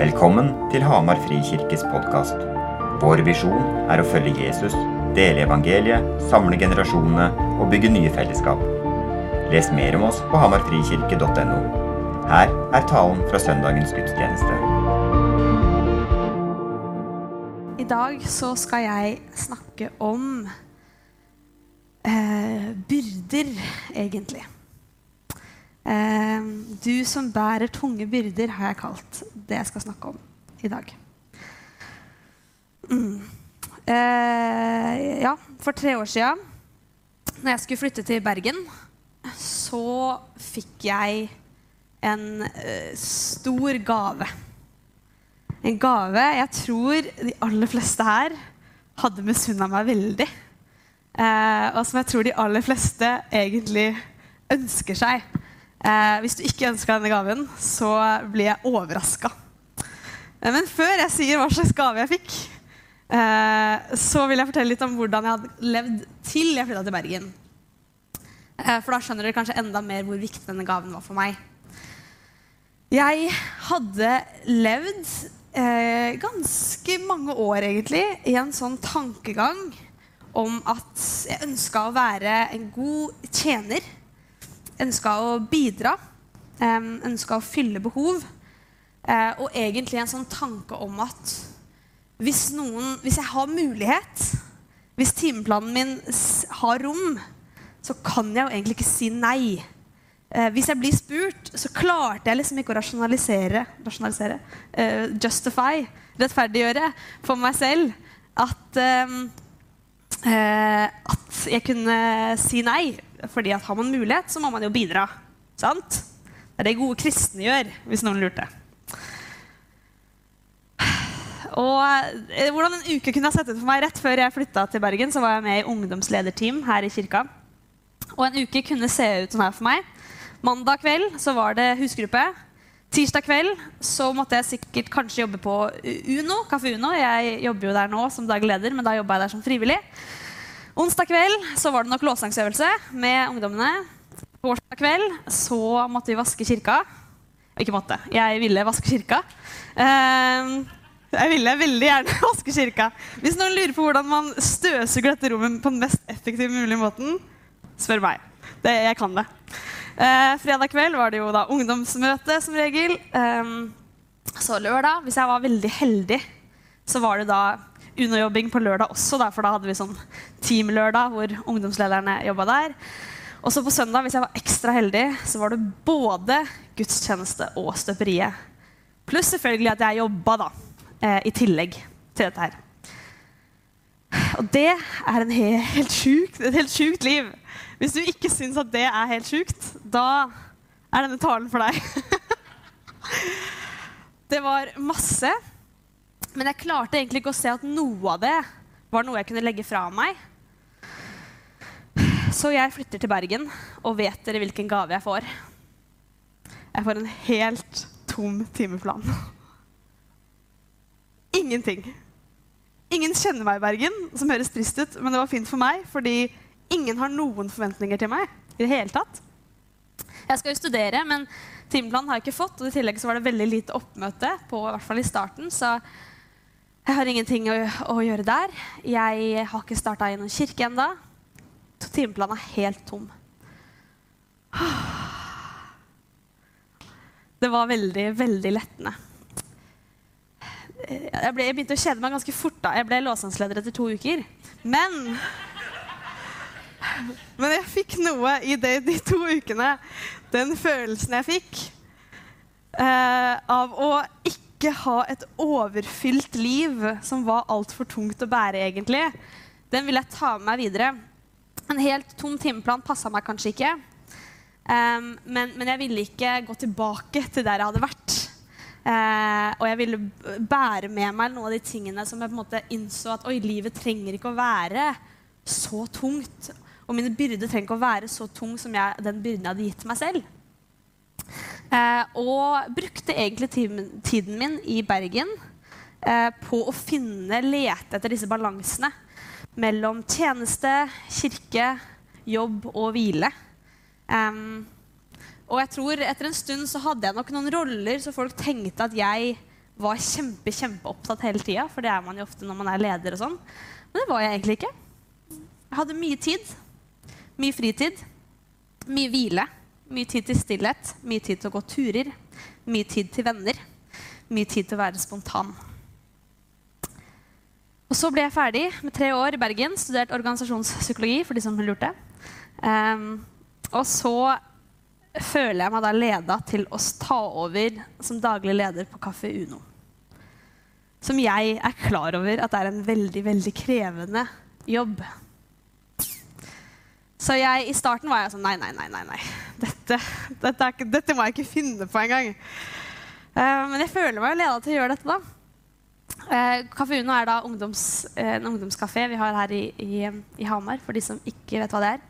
Velkommen til Hamar Frikirkes podkast. Vår visjon er å følge Jesus, dele evangeliet, samle generasjonene og bygge nye fellesskap. Les mer om oss på hamarfrikirke.no. Her er talen fra søndagens gudstjeneste. I dag så skal jeg snakke om eh, byrder, egentlig. Eh, du som bærer tunge byrder, har jeg kalt det jeg skal snakke om i dag. Mm. Eh, ja, for tre år sia, når jeg skulle flytte til Bergen, så fikk jeg en eh, stor gave. En gave jeg tror de aller fleste her hadde misunna meg veldig. Eh, og som jeg tror de aller fleste egentlig ønsker seg. Eh, hvis du ikke ønsker denne gaven, så blir jeg overraska. Eh, men før jeg sier hva slags gave jeg fikk, eh, så vil jeg fortelle litt om hvordan jeg hadde levd til jeg flytta til Bergen. Eh, for da skjønner dere kanskje enda mer hvor viktig denne gaven var for meg. Jeg hadde levd eh, ganske mange år egentlig i en sånn tankegang om at jeg ønska å være en god tjener. Ønska å bidra. Ønska å fylle behov. Eh, og egentlig en sånn tanke om at hvis, noen, hvis jeg har mulighet, hvis timeplanen min har rom, så kan jeg jo egentlig ikke si nei. Eh, hvis jeg blir spurt, så klarte jeg liksom ikke å rasjonalisere, rasjonalisere eh, justify, rettferdiggjøre for meg selv at, at jeg kunne si nei. Fordi at har man mulighet, så må man jo bidra. Sant? Det er det gode kristne gjør, hvis noen lurte. Og eh, Hvordan en uke kunne ha sett ut for meg Rett før jeg flytta til Bergen, så var jeg med i ungdomslederteam her i kirka. Og en uke kunne se ut sånn her for meg. Mandag kveld så var det husgruppe. Tirsdag kveld så måtte jeg sikkert kanskje jobbe på Uno, Kaffe Uno. Jeg jobber jo der nå som daglig leder, men da jobba jeg der som frivillig. Onsdag kveld så var det nok lovsangsøvelse med ungdommene. Torsdag kveld så måtte vi vaske kirka. Ikke måtte, jeg ville vaske kirka. Ehm, jeg ville veldig gjerne vaske kirka. Hvis noen lurer på hvordan man støvsuger dette rommet på den mest effektive mulige måten, spør meg. Det, jeg kan det. Eh, fredag kveld var det jo da ungdomsmøte som regel. Ehm, så lørdag, hvis jeg var veldig heldig, så var det da UNO-jobbing på lørdag også, da, for da hadde vi sånn teamlørdag hvor ungdomslederne jobba der. Og så på søndag, hvis jeg var ekstra heldig, så var det både gudstjeneste og støperiet. Pluss selvfølgelig at jeg jobba da, eh, i tillegg til dette her. Og det er helt sjukt, et helt sjukt liv. Hvis du ikke syns at det er helt sjukt, da er denne talen for deg. det var masse, men jeg klarte egentlig ikke å se at noe av det var noe jeg kunne legge fra meg. Så jeg flytter til Bergen, og vet dere hvilken gave jeg får? Jeg får en helt tom timeplan. Ingenting. Ingen kjenner meg i Bergen, som høres trist ut, men det var fint for meg, fordi ingen har noen forventninger til meg i det hele tatt. Jeg skal jo studere, men timeplanen har jeg ikke fått, og i tillegg så var det veldig lite oppmøte, på, i hvert fall i starten, så jeg har ingenting å, å gjøre der. Jeg har ikke starta i noen kirke ennå. Timeplanen er helt tom. Det var veldig, veldig lettende. Jeg, ble, jeg begynte å kjede meg ganske fort. da. Jeg ble låsangsleder etter to uker. Men Men jeg fikk noe i de, de to ukene. Den følelsen jeg fikk eh, av å ikke ha et overfylt liv som var altfor tungt å bære, egentlig, den vil jeg ta med meg videre. En helt tom timeplan passa meg kanskje ikke. Um, men, men jeg ville ikke gå tilbake til der jeg hadde vært. Uh, og jeg ville bære med meg noen av de tingene som jeg på en måte innså at oi, livet trenger ikke å være så tungt. Og mine byrder trenger ikke å være så tung som jeg, den byrden jeg hadde gitt meg selv. Eh, og brukte egentlig tiden, min i Bergen eh, på å finne, lete etter disse balansene mellom tjeneste, kirke, jobb og hvile. Um, og jeg tror etter en stund så hadde jeg nok noen roller så folk tenkte at jeg var kjempe, kjempeopptatt hele tida, for det er man jo ofte når man er leder og sånn. Men det var jeg egentlig ikke. Jeg hadde mye tid. Mye fritid. Mye hvile. Mye tid til stillhet. Mye tid til å gå turer. Mye tid til venner. Mye tid til å være spontan. Og så ble jeg ferdig med tre år i Bergen, studert organisasjonspsykologi. for de som lurte. Um, og så føler jeg meg da leda til å ta over som daglig leder på Kaffe Uno. Som jeg er klar over at er en veldig, veldig krevende jobb. Så jeg, i starten var jeg sånn Nei, nei, nei. nei, nei. Dette, dette, ikke, dette må jeg ikke finne på engang. Uh, men jeg føler meg leda til å gjøre dette, da. Uh, Uno er da ungdoms, uh, en ungdomskafé vi har her i, i, i, Hamar, for de som ikke vet hva det er.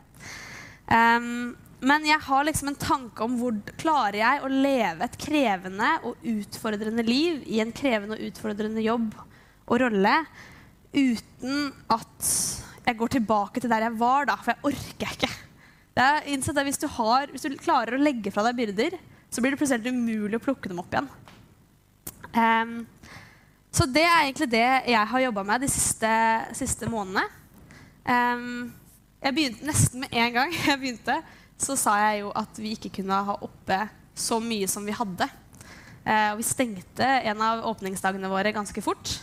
Um, men jeg har liksom en tanke om hvor klarer jeg å leve et krevende og utfordrende liv i en krevende og utfordrende jobb og rolle uten at jeg går tilbake til der jeg var, da, for jeg orker ikke. Det er innsett at hvis du, har, hvis du klarer å legge fra deg byrder, så blir det plutselig umulig å plukke dem opp igjen. Um, så det er egentlig det jeg har jobba med de siste, siste månedene. Um, jeg begynte nesten med en gang. jeg begynte så sa jeg jo at vi ikke kunne ha oppe så mye som vi hadde. Uh, og vi stengte en av åpningsdagene våre ganske fort.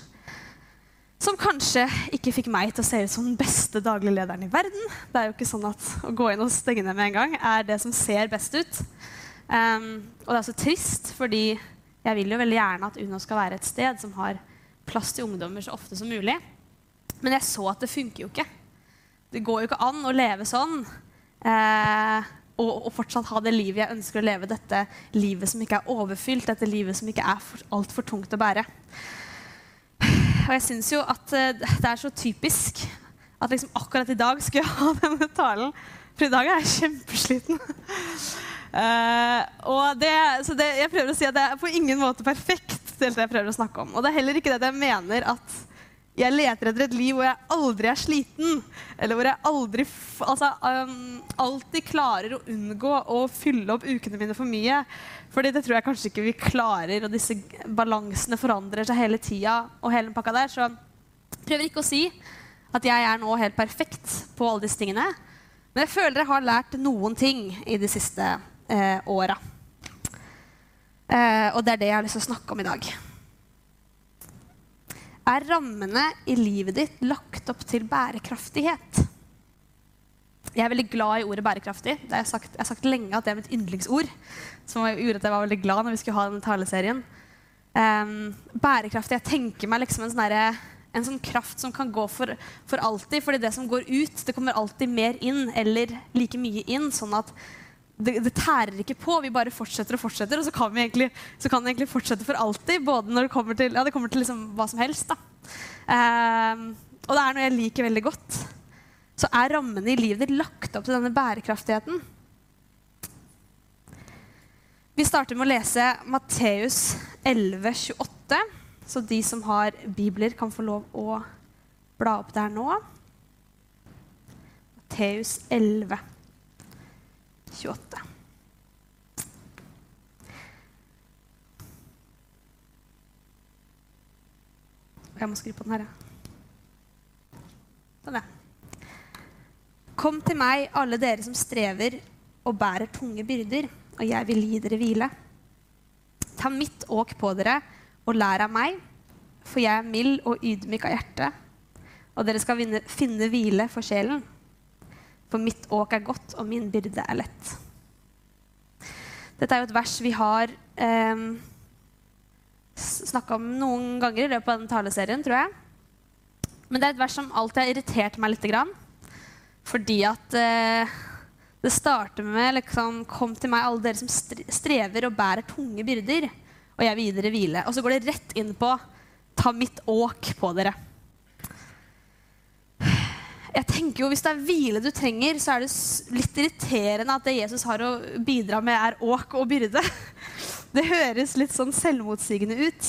Som kanskje ikke fikk meg til å se ut som den beste daglige lederen i verden. Det er jo ikke sånn at å gå inn og stenge ned med en gang er det som ser best ut. Um, og det er så trist, fordi jeg vil jo veldig gjerne at UNO skal være et sted som har plass til ungdommer så ofte som mulig. Men jeg så at det funker jo ikke. Det går jo ikke an å leve sånn Eh, og, og, fortsatt ha det livet jeg ønsker å leve. Dette livet som ikke er overfylt, dette livet som ikke er altfor tungt å bære. Og jeg syns jo at uh, det er så typisk at liksom akkurat i dag skulle jeg ha denne talen. For i dag er jeg kjempesliten. uh, og det, så det, jeg prøver å si at det er på ingen måte perfekt. det jeg prøver å snakke om. Og det er heller ikke det jeg mener at jeg leter etter et liv hvor jeg aldri er sliten. Eller hvor jeg aldri altså, um, alltid klarer å unngå å fylle opp ukene mine for mye. Fordi det tror jeg kanskje ikke vi klarer, og disse balansene forandrer seg hele tida. og hele pakka der, Så prøver ikke å si at jeg er nå helt perfekt på alle disse tingene. Men jeg føler jeg har lært noen ting i de siste eh, åra. Eh, og det er det jeg har lyst til å snakke om i dag. Er rammene i livet ditt lagt opp til bærekraftighet? Jeg er veldig glad i ordet bærekraftig. Det har jeg, sagt, jeg har sagt lenge at det er mitt yndlingsord. Som gjorde at jeg var veldig glad når vi skulle ha denne taleserien. Um, bærekraftig Jeg tenker meg liksom en sånn, en sånn kraft som kan gå for, for alltid. fordi det som går ut, det kommer alltid mer inn eller like mye inn. sånn at det, det, tærer ikke på. Vi bare fortsetter og fortsetter, og så kan, egentlig, så kan det egentlig fortsette for alltid. Både når det kommer til, ja, det kommer til liksom hva som helst. Um, og det er noe jeg liker veldig godt. Så er rammene i livet ditt lagt opp til denne bærekraftigheten. Vi starter med å lese Matteus 11, 28. Så de som har bibler, kan få lov å bla opp der nå. Matteus 11, 28. Jeg må skru på den her, ja. Sånn, ja. Kom til meg, alle dere som strever og bærer tunge byrder, og jeg vil gi dere hvile. Ta mitt åk på dere og lær av meg, for jeg er mild og ydmyk av hjerte, og dere skal finne hvile for sjelen. For mitt åk er godt, og min byrde er lett. Dette er jo et vers vi har eh, snakka om noen ganger i løpet av den taleserien, tror jeg. Men det er et vers som alltid har irritert meg litt. Fordi at eh, det starter med liksom, 'Kom til meg, alle dere som strever og bærer tunge byrder', og jeg vil gi dere hvile. Og så går det rett inn på 'ta mitt åk på dere' jeg tenker jo Hvis det er hvile du trenger, så er det litt irriterende at det Jesus har å bidra med, er åk og byrde. Det høres litt sånn selvmotsigende ut.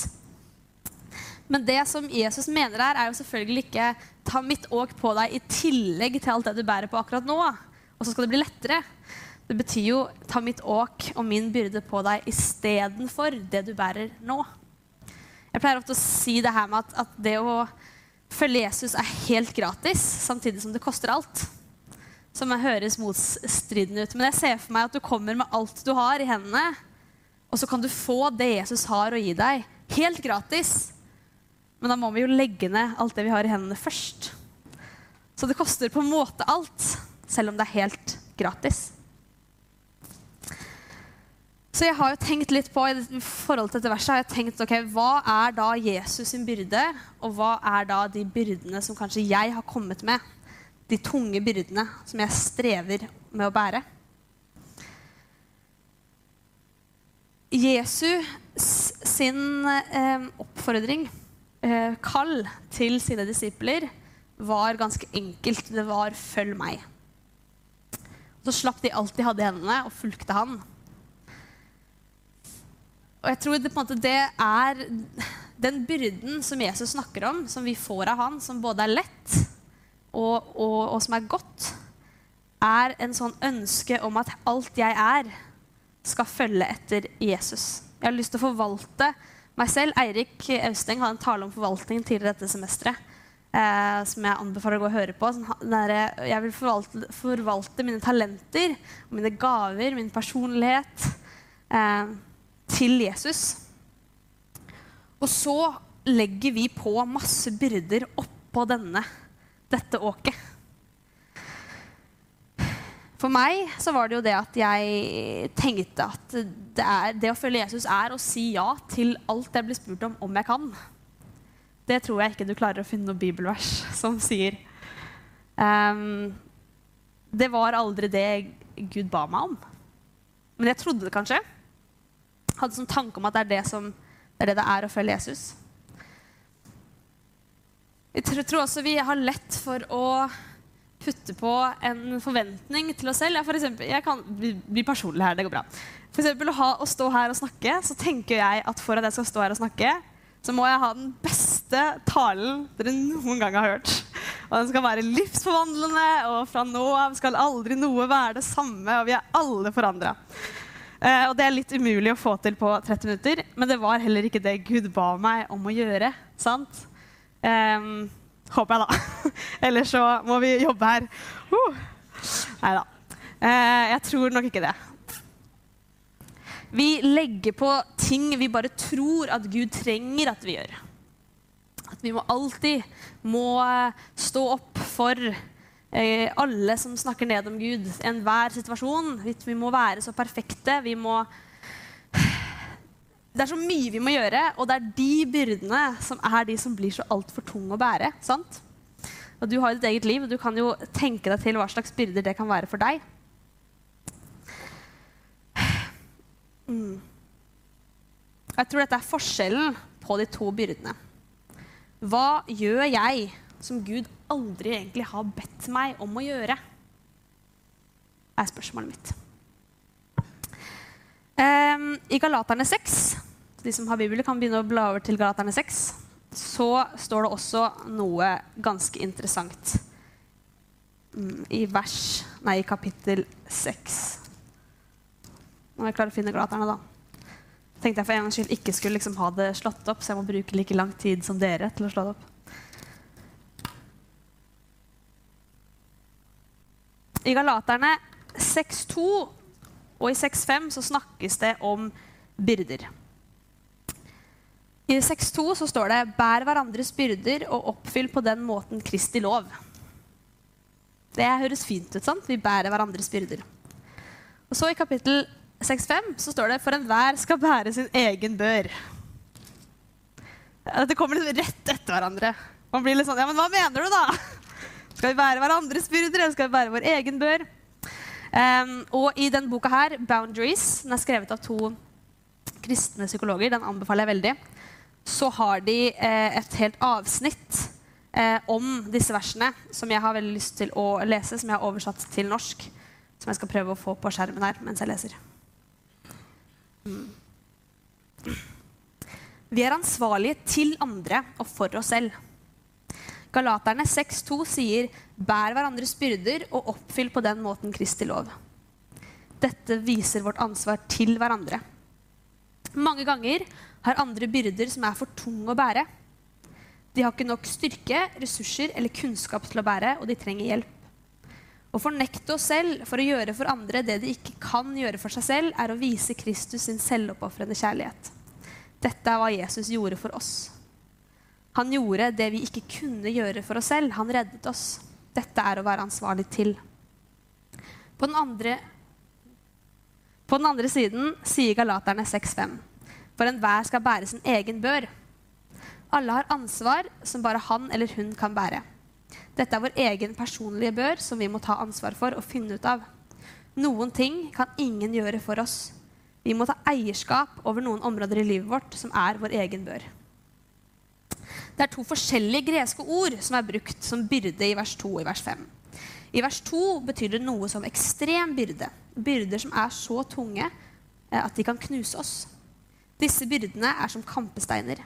Men det som Jesus mener her, er jo selvfølgelig ikke ta mitt åk på deg i tillegg til alt det du bærer på akkurat nå, og så skal det bli lettere. Det betyr jo ta mitt åk og min byrde på deg istedenfor det du bærer nå. Jeg pleier ofte å si det her med at, at det å følge Jesus er helt gratis, samtidig som det koster alt. Som høres motstridende ut. Men jeg ser for meg at du kommer med alt du har i hendene, og så kan du få det Jesus har å gi deg, helt gratis. Men da må vi jo legge ned alt det vi har i hendene først. Så det koster på en måte alt, selv om det er helt gratis. Så jeg har jo tenkt litt på, i forhold til dette verset, har jeg tenkt, ok, hva er da Jesus sin byrde, og hva er da de byrdene som kanskje jeg har kommet med? De tunge byrdene som jeg strever med å bære. Jesus sin eh, oppfordring, eh, kall til sine disipler, var ganske enkelt. Det var 'følg meg'. Så slapp de alt de hadde i hendene, og fulgte han. Og jeg tror det, måte, det er den byrden som Jesus snakker om, som vi får av han, som både er lett og, og, og som er godt, er en sånn ønske om at alt jeg er, skal følge etter Jesus. Jeg har lyst til å forvalte meg selv. Eirik Austeng hadde en tale om forvaltning tidligere dette semesteret. Eh, som jeg anbefaler å gå og høre på. Sånn, der, jeg vil forvalte, forvalte, mine talenter, mine gaver, min personlighet. Eh, til Jesus. Og så legger vi på masse byrder oppå denne, dette åket. For meg så var det jo det at jeg tenkte at det, er, det, å følge Jesus er å si ja til alt jeg blir spurt om, om jeg kan. Det tror jeg ikke du klarer å finne noe bibelvers som sier. Um, det var aldri det Gud ba meg om. Men jeg trodde det kanskje hadde som tanke om at det er det, som, det er det det er å følge Jesus. Jeg tror også vi har lett for å putte på en forventning til oss selv. Jeg, for eksempel, jeg kan bli, bli, personlig her, det går bra. For eksempel å, ha, å stå her og snakke, så tenker jeg at for at jeg skal stå her og snakke, så må jeg ha den beste talen dere noen gang har hørt. Og den skal være livsforvandlende, og fra nå av skal aldri noe være det samme, og vi er alle forandra. Uh, og det er litt umulig å få til på 30 minutter, men det var heller ikke det Gud ba meg om å gjøre. sant? Um, håper jeg, da. Ellers så må vi jobbe her. Uh. Nei da. Uh, jeg tror nok ikke det. Vi legger på ting vi bare tror at Gud trenger at vi gjør. At vi må alltid må stå opp for eh, alle som snakker ned om Gud. Enhver situasjon. Vi må være så perfekte. Vi må Det er så mye vi må gjøre, og det er de byrdene som er de som blir så altfor tunge å bære. sant? Og Du har jo ditt eget liv, og du kan jo tenke deg til hva slags byrder det kan være for deg. Mm. Jeg tror dette er forskjellen på de to byrdene. Hva gjør jeg som Gud aldri egentlig har bedt meg om å gjøre? er spørsmålet mitt. Um, I Galaterne 6, de som har Bibelen, kan begynne å bla over til Galaterne 6, så står det også noe ganske interessant um, i vers Nei, i kapittel 6. Nå må jeg klare å finne Galaterne, da. Tenkte jeg for en gangs skyld ikke skulle liksom ha det slått opp, så jeg må bruke like lang tid som dere til å slå det opp. I Galaterne 6.2 og i 6.5 så snakkes det om byrder. I 6.2 så står det 'bær hverandres byrder og oppfyll på den måten Kristi lov'. Det høres fint ut. sant? Vi bærer hverandres byrder. Og så I kapittel 6.5 så står det 'for enhver skal bære sin egen bør'. Dette kommer liksom rett etter hverandre. Man blir litt sånn Ja, men hva mener du, da? Skal vi bære hverandres byrder, eller skal vi bære vår egen bør? Um, og i denne boka her, 'Boundaries', den er skrevet av to kristne psykologer, den anbefaler jeg veldig, så har de eh, et helt avsnitt eh, om disse versene som jeg har veldig lyst til å lese, som jeg har oversatt til norsk. Som jeg skal prøve å få på skjermen her mens jeg leser. Mm. Vi er ansvarlige til andre og for oss selv. Galaterne 6,2 sier 'bær hverandres byrder og oppfyll på den måten Kristi lov'. Dette viser vårt ansvar til hverandre. Mange ganger har andre byrder som er for tunge å bære. De har ikke nok styrke, ressurser eller kunnskap til å bære, og de trenger hjelp. Å fornekte oss selv for å gjøre for andre det de ikke kan gjøre for seg selv, er å vise Kristus sin selvoppofrende kjærlighet. Dette er hva Jesus gjorde for oss. Han gjorde det vi ikke kunne gjøre for oss selv. Han reddet oss. Dette er å være ansvarlig til. På den andre, på den andre siden sier Galaterne 6,5.: For enhver skal bære sin egen bør. Alle har ansvar som bare han eller hun kan bære. Dette er vår egen personlige bør som vi må ta ansvar for og finne ut av. Noen ting kan ingen gjøre for oss. Vi må ta eierskap over noen områder i livet vårt som er vår egen bør. Det er to forskjellige greske ord som er brukt som byrde i vers 2 og i vers 5. I vers 2 betyr det noe som ekstrem byrde. Byrder som er så tunge eh, at de kan knuse oss. Disse byrdene er som kampesteiner.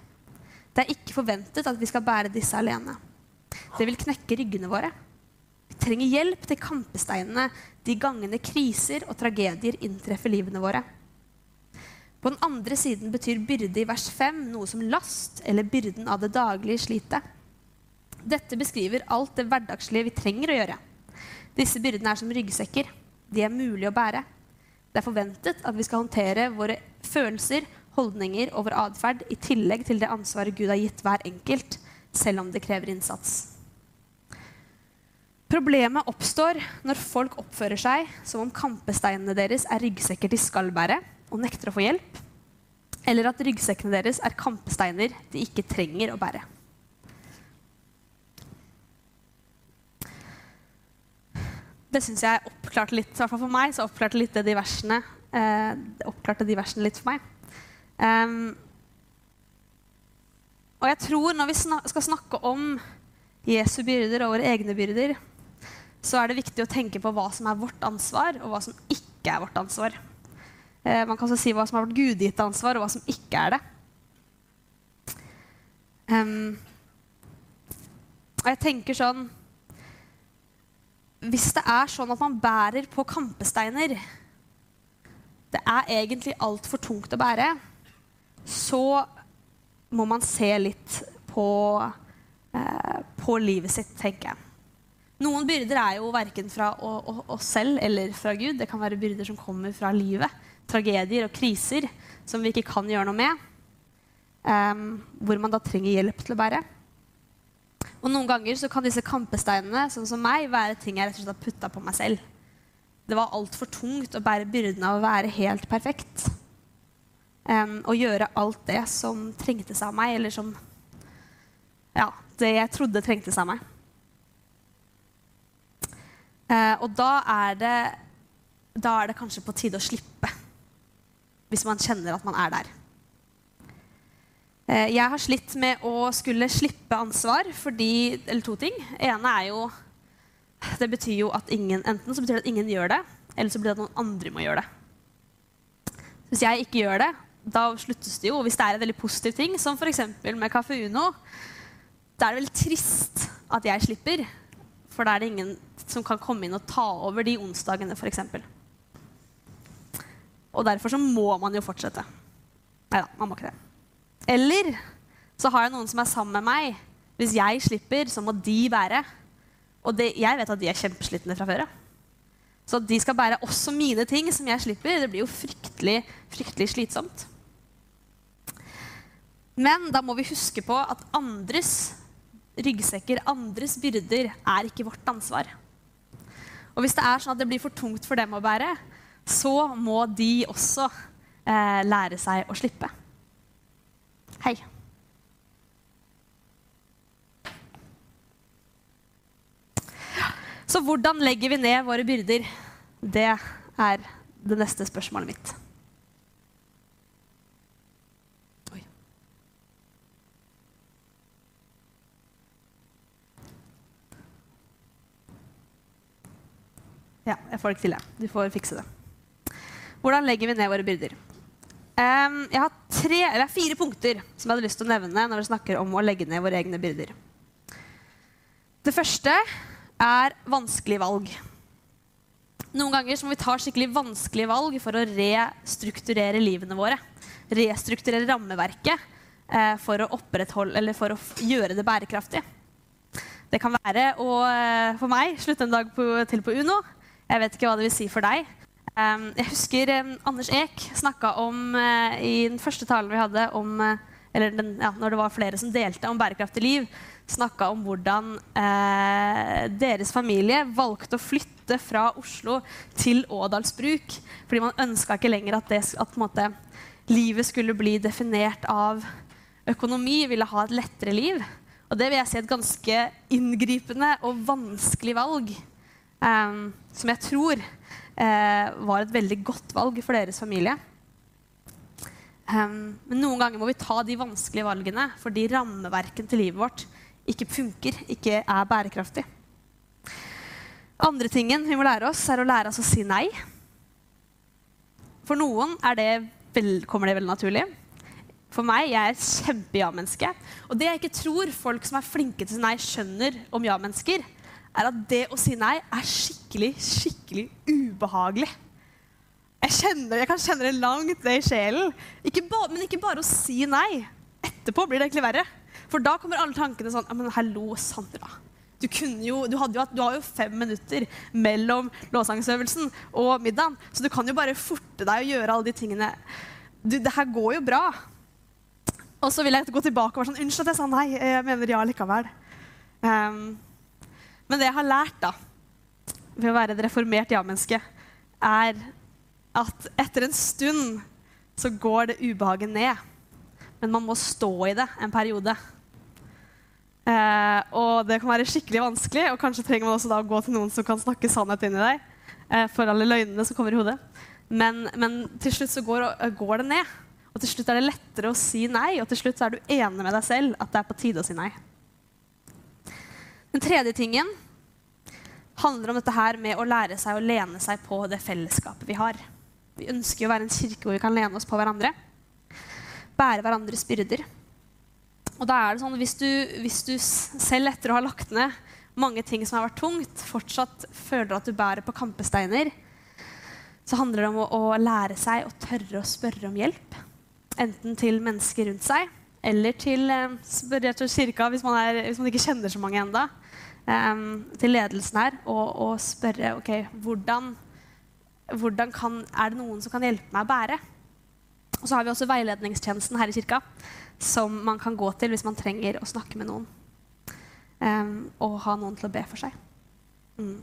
Det er ikke forventet at vi skal bære disse alene. Det vil knekke ryggene våre. Vi trenger hjelp til kampesteinene de gangene kriser og tragedier inntreffer livene våre. På den andre siden betyr byrde i vers 5 noe som last eller byrden av det daglige slitet. Dette beskriver alt det hverdagslige vi trenger å gjøre. Disse byrdene er som ryggsekker. De er mulig å bære. Det er forventet at vi skal håndtere våre følelser, holdninger og vår atferd i tillegg til det ansvaret Gud har gitt hver enkelt, selv om det krever innsats. Problemet oppstår når folk oppfører seg som om kampesteinene deres er ryggsekker de skal bære, og nekter å få hjelp, eller at ryggsekkene deres er kampesteiner de ikke trenger å bære. Det syns jeg oppklarte litt, i hvert fall for meg, så oppklarte litt det de versene, eh, oppklarte de versene litt for meg. Um, og jeg tror når vi snak skal snakke om Jesu byrder og våre egne byrder, så er det viktig å tenke på hva som er vårt ansvar, og hva som ikke er vårt ansvar. Eh, man kan også si hva som har vært gudgitt ansvar, og hva som ikke er det. Um, og jeg tenker sånn Hvis det er sånn at man bærer på kampesteiner Det er egentlig altfor tungt å bære så må man se litt på, eh, på livet sitt, tenker jeg. Noen byrder er jo verken fra oss selv eller fra Gud. Det kan være byrder som kommer fra livet. Tragedier og kriser som vi ikke kan gjøre noe med. Um, hvor man da trenger hjelp til å bære. Og Noen ganger så kan disse kampesteinene sånn som meg, være ting jeg rett og slett har putta på meg selv. Det var altfor tungt å bære byrden av å være helt perfekt um, og gjøre alt det som trengtes av meg, eller som Ja, det jeg trodde trengtes av meg. Uh, og da er, det, da er det kanskje på tide å slippe. Hvis man kjenner at man er der. Uh, jeg har slitt med å skulle slippe ansvar fordi Eller to ting. ene er jo Det betyr jo at ingen Enten så betyr det at ingen gjør det, eller så blir det at noen andre må gjøre det. Hvis jeg ikke gjør det, da sluttes det jo. Hvis det er en veldig positiv ting, som f.eks. med Kaffe Uno, da er det veldig trist at jeg slipper. For da er det ingen som kan komme inn og ta over de onsdagene, f.eks. Og derfor så må man jo fortsette. Nei da, man må ikke det. Eller så har jeg noen som er sammen med meg. Hvis jeg slipper, så må de bære. Og det, jeg vet at de er kjempeslitne fra før av. Så at de skal bære også mine ting som jeg slipper, det blir jo fryktelig, fryktelig slitsomt. Men da må vi huske på at andres ryggsekker, andres byrder, er ikke vårt ansvar. Og hvis det er sånn at det blir for tungt for dem å bære, så må de også eh, lære seg å slippe. Hei. Så hvordan legger vi ned våre byrder? Det er det neste spørsmålet mitt. Ja, jeg får det ikke til, jeg. Du får fikse det. Hvordan legger vi ned våre byrder? Um, jeg har tre, fire punkter som jeg hadde lyst til å nevne når vi snakker om å legge ned våre egne byrder. Det første er vanskelige valg. Noen ganger må vi ta skikkelig vanskelige valg for å restrukturere livene våre. Restrukturere rammeverket eh, for å for å gjøre det bærekraftig. Det kan være å, eh, for meg, slutte en dag på, til på Uno. Jeg vet ikke hva det vil si for deg. Jeg husker Anders Eek snakka om uh, i den første talen vi hadde om uh, eller den, ja, når det var flere som delte om bærekraftig liv, snakka om hvordan uh, deres familie valgte å flytte fra Oslo til Ådalsbruk. Fordi man ønska ikke lenger at, det, at måte, livet skulle bli definert av økonomi, ville ha et lettere liv. Og det vil jeg si er et ganske inngripende og vanskelig valg. Um, som jeg tror eh, var et veldig godt valg for deres familie. Um, men noen ganger må vi ta de vanskelige valgene fordi rammeverken til livet vårt ikke funker, ikke er bærekraftig. Andre tingen vi må lære oss, er å lære oss å si nei. For noen det vel, kommer det veldig naturlig. For meg, jeg er et kjempe-ja-menneske. Og det jeg ikke tror folk som er flinke til å si nei, skjønner om ja-mennesker, er at det å si nei er skikkelig, skikkelig ubehagelig. Jeg, kjenner, jeg kan kjenne det langt ned i sjelen. Ikke ba, men ikke bare å si nei. Etterpå blir det egentlig verre. For da kommer alle tankene sånn Men hallo, Sandra. Du, jo, du, jo, du, har jo fem minutter mellom låsangsøvelsen og middagen. Så du kan jo bare forte deg og gjøre alle de tingene. Du, det her går jo bra. Og så vil jeg gå tilbake og være sånn Unnskyld at jeg sa nei. Jeg mener ja likevel. Um, men det jeg har lært da, ved å være et reformert ja-menneske, er at etter en stund så går det ubehaget ned. Men man må stå i det en periode. Eh, og det kan være skikkelig vanskelig, og kanskje trenger man også da å gå til noen som kan snakke sannhet inn i deg. Eh, for alle løgnene som kommer i hodet. Men, men til slutt så går, går, det ned. Og til slutt er det lettere å si nei, og til slutt så er du enig med deg selv at det er på tide å si nei. Den tredje tingen handler om dette her med å lære seg å lene seg på det fellesskapet vi har. Vi ønsker å være en kirke hvor vi kan lene oss på hverandre. Bære hverandres byrder. Og da er det sånn, hvis du, hvis du selv etter å ha lagt ned mange ting som har vært tungt, fortsatt føler at du bærer på kampesteiner, så handler det om å, å lære seg å tørre å spørre om hjelp. Enten til mennesker rundt seg, eller til, eh, kirka hvis man, er, hvis man ikke kjenner så mange ennå um, til ledelsen her og, og spørre ok, hvordan, hvordan kan, er det noen som kan hjelpe meg å bære. Og så har vi også veiledningstjenesten her i kirka, som man kan gå til hvis man trenger å snakke med noen. Um, og ha noen til å be for seg. Mm.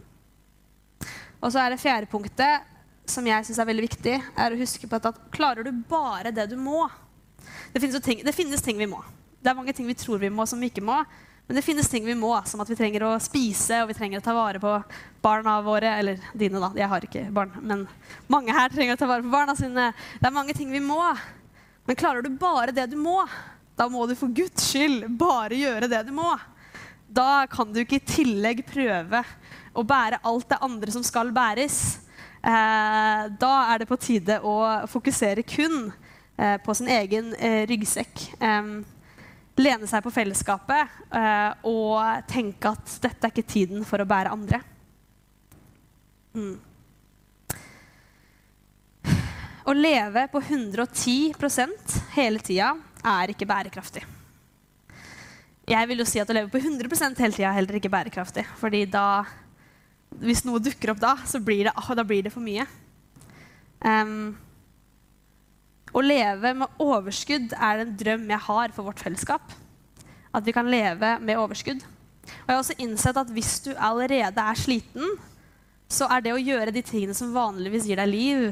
Og så er det fjerde punktet, som jeg syns er veldig viktig, er å huske på at klarer du bare det du må det finnes, ting, det finnes ting vi må. Det er mange ting vi tror vi må, som vi ikke må. Men det finnes ting vi må, som at vi trenger å spise og vi trenger å ta vare på barna våre. Eller dine, da. Jeg har ikke barn. Men mange her trenger å ta vare på barna sine. Det er mange ting vi må. Men klarer du bare det du må, da må du for Guds skyld bare gjøre det du må. Da kan du ikke i tillegg prøve å bære alt det andre som skal bæres. Eh, da er det på tide å fokusere kun på sin egen eh, ryggsekk. Eh, lene seg på fellesskapet uh, og tenke at dette er ikke tiden for å bære andre. Mm. Å leve på 110% hele tida er ikke bærekraftig. Jeg vil jo si at å leve på 100 hele tida er heller ikke bærekraftig. fordi da, hvis noe dukker opp da, så blir det, da blir det for mye. Um, å leve med overskudd er en drøm jeg har for vårt fellesskap. At vi kan leve med overskudd. Og jeg har også innsett at hvis du allerede er sliten, så er det å gjøre de tingene som vanligvis gir deg liv,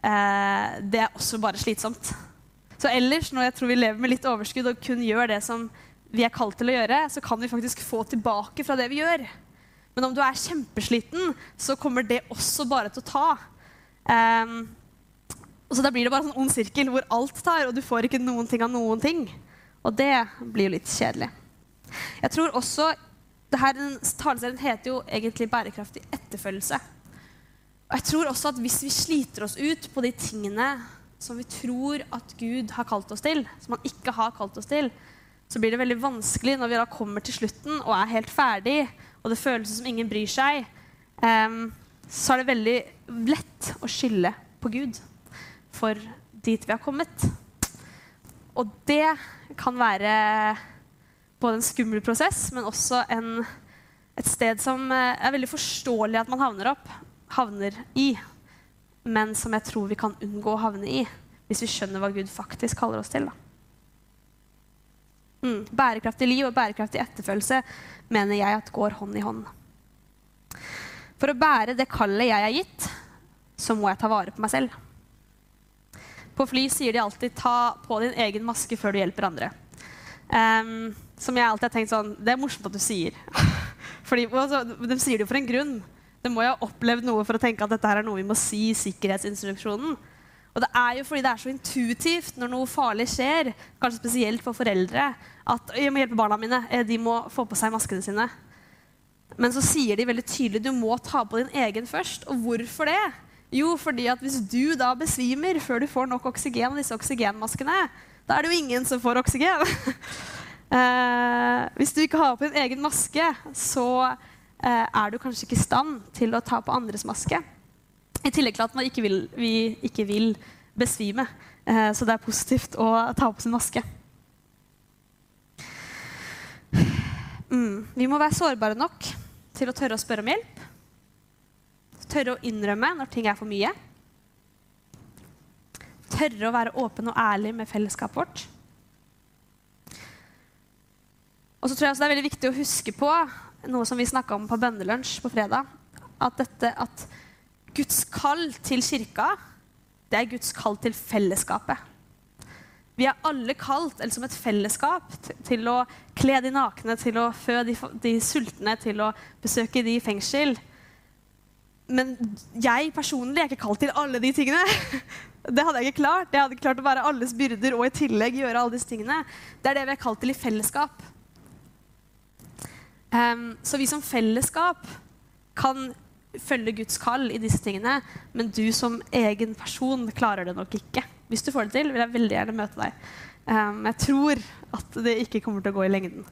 eh, det er også bare slitsomt. Så ellers, når jeg tror vi lever med litt overskudd og kun gjør det som vi er kalt til å gjøre, så kan vi faktisk få tilbake fra det vi gjør. Men om du er kjempesliten, så kommer det også bare til å ta. Um, og så Da blir det bare en sånn ond sirkel hvor alt tar, og du får ikke noen ting av noen ting. Og det blir jo litt kjedelig. Jeg tror også det her, Taleserien heter jo egentlig 'Bærekraftig etterfølgelse'. Og jeg tror også at Hvis vi sliter oss ut på de tingene som vi tror at Gud har kalt oss til, som han ikke har kalt oss til, så blir det veldig vanskelig når vi da kommer til slutten og er helt ferdig, og det føles som ingen bryr seg. Um, så er det veldig lett å skylde på Gud for dit vi har kommet. Og det kan være både en skummel prosess, men også en, et sted som eh, er veldig forståelig at man havner opp, havner i, men som jeg tror vi kan unngå å havne i hvis vi skjønner hva Gud faktisk kaller oss til. Mm. Bærekraftig liv og bærekraftig etterfølgelse mener jeg at går hånd i hånd. For å bære det kallet jeg er gitt, så må jeg ta vare på meg selv. På fly sier de alltid 'ta på din egen maske før du hjelper andre'. Um, som jeg alltid har tenkt sånn Det er morsomt at du sier. Fordi, altså, de sier det jo for en grunn. De må jo ha opplevd noe for å tenke at dette her er noe vi må si i sikkerhetsinstruksjonen. Og det er jo fordi det er så intuitivt når noe farlig skjer, kanskje spesielt for foreldre, at jeg må hjelpe barna mine. Eh, de må få på seg maskene sine. Men så sier de veldig tydelig du må ta på din egen først. Og hvorfor det? Jo, fordi at hvis du da besvimer før du får nok oksygen av disse oksygenmaskene, da er det jo ingen som får oksygen. eh, hvis du ikke har på din egen maske, så eh, er du kanskje ikke i stand til å ta på andres maske. I tillegg til at man ikke vil, vi ikke vil besvime. Eh, så det er positivt å ta på sin maske. Mm. Vi må være sårbare nok til å tørre å spørre om hjelp. Tørre å innrømme når ting er for mye. Tørre å være åpen og ærlig med fellesskapet vårt. Og så tror jeg også det er veldig viktig å huske på noe som vi snakka om på bønnelunsj på fredag. At, dette, at Guds kall til kirka, det er Guds kall til fellesskapet. Vi er alle kalt eller som et fellesskap til å kle de nakne, til å fø de, de sultne, til å besøke de i fengsel. Men jeg personlig er ikke kalt til alle de tingene. Det hadde jeg ikke klart. Jeg hadde ikke klart å være alles byrder og i tillegg gjøre alle disse tingene. Det er det vi er kalt til i fellesskap. Um, så vi som fellesskap kan følge Guds kall i disse tingene, men du som egen person klarer det nok ikke. Hvis du får det til, vil jeg veldig gjerne møte deg. Um, jeg tror at det ikke kommer til å gå i lengden.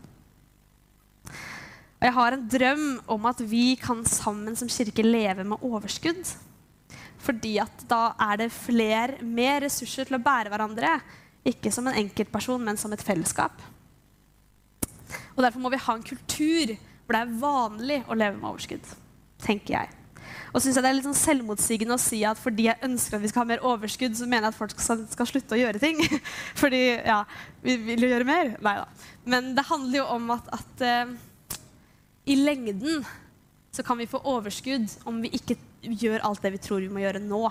Og jeg har en drøm om at vi kan sammen som kirke leve med overskudd. Fordi at da er det flere, mer ressurser til å bære hverandre. Ikke som en enkeltperson, men som et fellesskap. Og Derfor må vi ha en kultur hvor det er vanlig å leve med overskudd. tenker jeg. Og synes jeg det er litt sånn selvmotsigende å si at fordi jeg ønsker at vi skal ha mer overskudd, så mener jeg at folk skal, slutte å gjøre ting. fordi ja, vi vil jo gjøre mer. Nei da. Men det handler jo om at, at uh, i lengden så kan vi få overskudd om vi ikke gjør alt det vi tror vi må gjøre nå.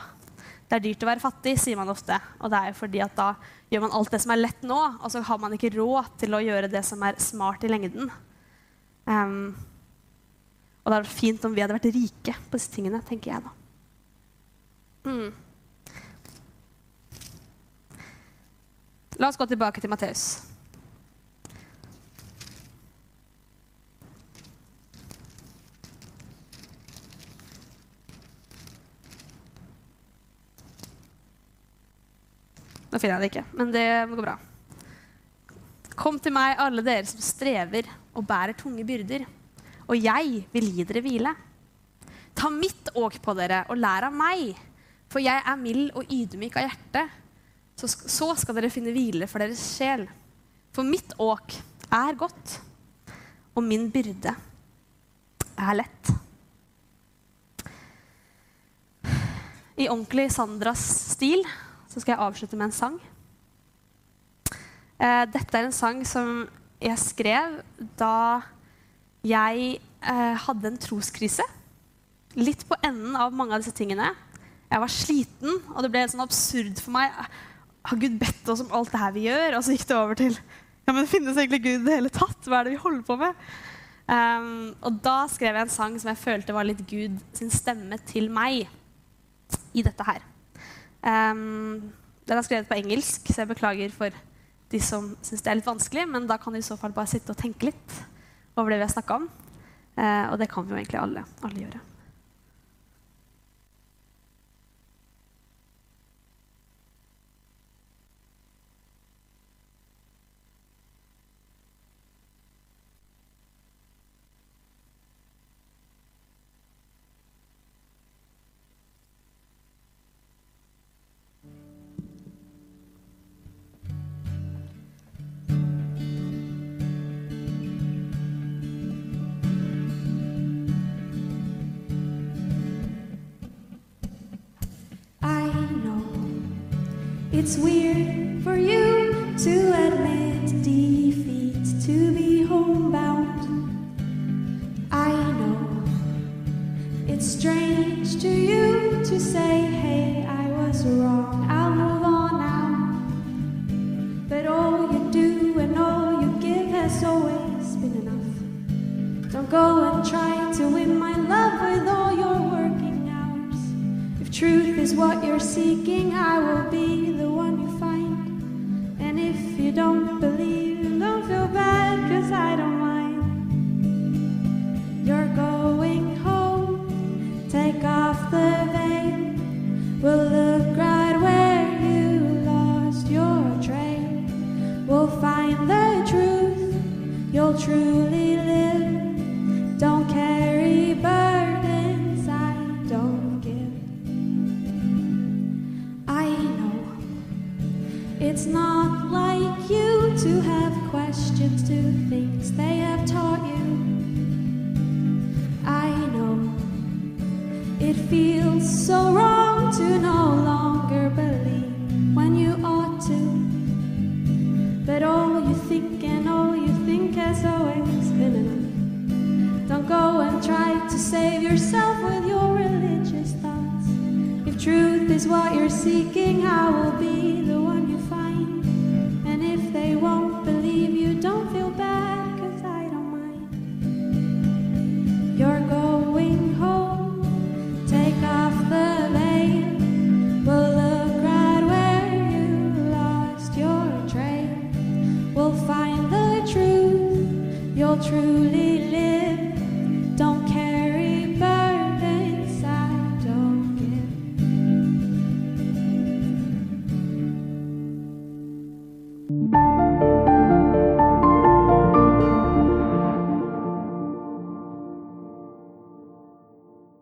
Det er dyrt å være fattig, sier man ofte. Og det er jo fordi at da gjør man alt det som er lett nå, og så har man ikke råd til å gjøre det som er smart i lengden. Um, og det hadde vært fint om vi hadde vært rike på disse tingene, tenker jeg da. Mm. La oss gå tilbake til Matteus. Nå finner jeg det ikke, men det må gå bra. Kom til meg, alle dere som strever og bærer tunge byrder og jeg vil gi dere hvile. Ta mitt åk på dere og lær av meg, for jeg er mild og ydmyk av hjerte. Så, så skal dere finne hvile for deres sjel. For mitt åk er godt, og min byrde er lett. I ordentlig Sandras stil så skal jeg avslutte med en sang. Eh, dette er en sang som jeg skrev da jeg eh, hadde en troskrise. Litt på enden av mange av disse tingene. Jeg var sliten, og det ble sånn absurd for meg. Har Gud bedt oss om alt det her vi gjør? Og så gikk det over til ja, men finnes egentlig Gud i det hele tatt? Hva er det vi holder på med? Um, og da skrev jeg en sang som jeg følte var litt Gud sin stemme til meg i dette her. Um, den er skrevet på engelsk, så jeg beklager for de som syns det er litt vanskelig, men da kan de i så fall bare sitte og tenke litt over det vi har snakka om. Uh, og det kan vi jo egentlig alle, alle gjøre. It's weird for you to admit defeat, to be homebound. I know it's strange to you to say, hey, I was wrong, I'll move on now. But all you do and all you give has always been enough. Don't go and try to win my love with all truth is what you're seeking, I will be the one you find. And if you don't believe, don't feel bad, cause I don't mind. You're going home, take off the veil. We'll look right where you lost your trail. We'll find the truth, you'll truly it feels so wrong to no longer believe when you ought to. But all you think and all you think has always been enough. Don't go and try to save yourself with your religious thoughts. If truth is what you're seeking, I will be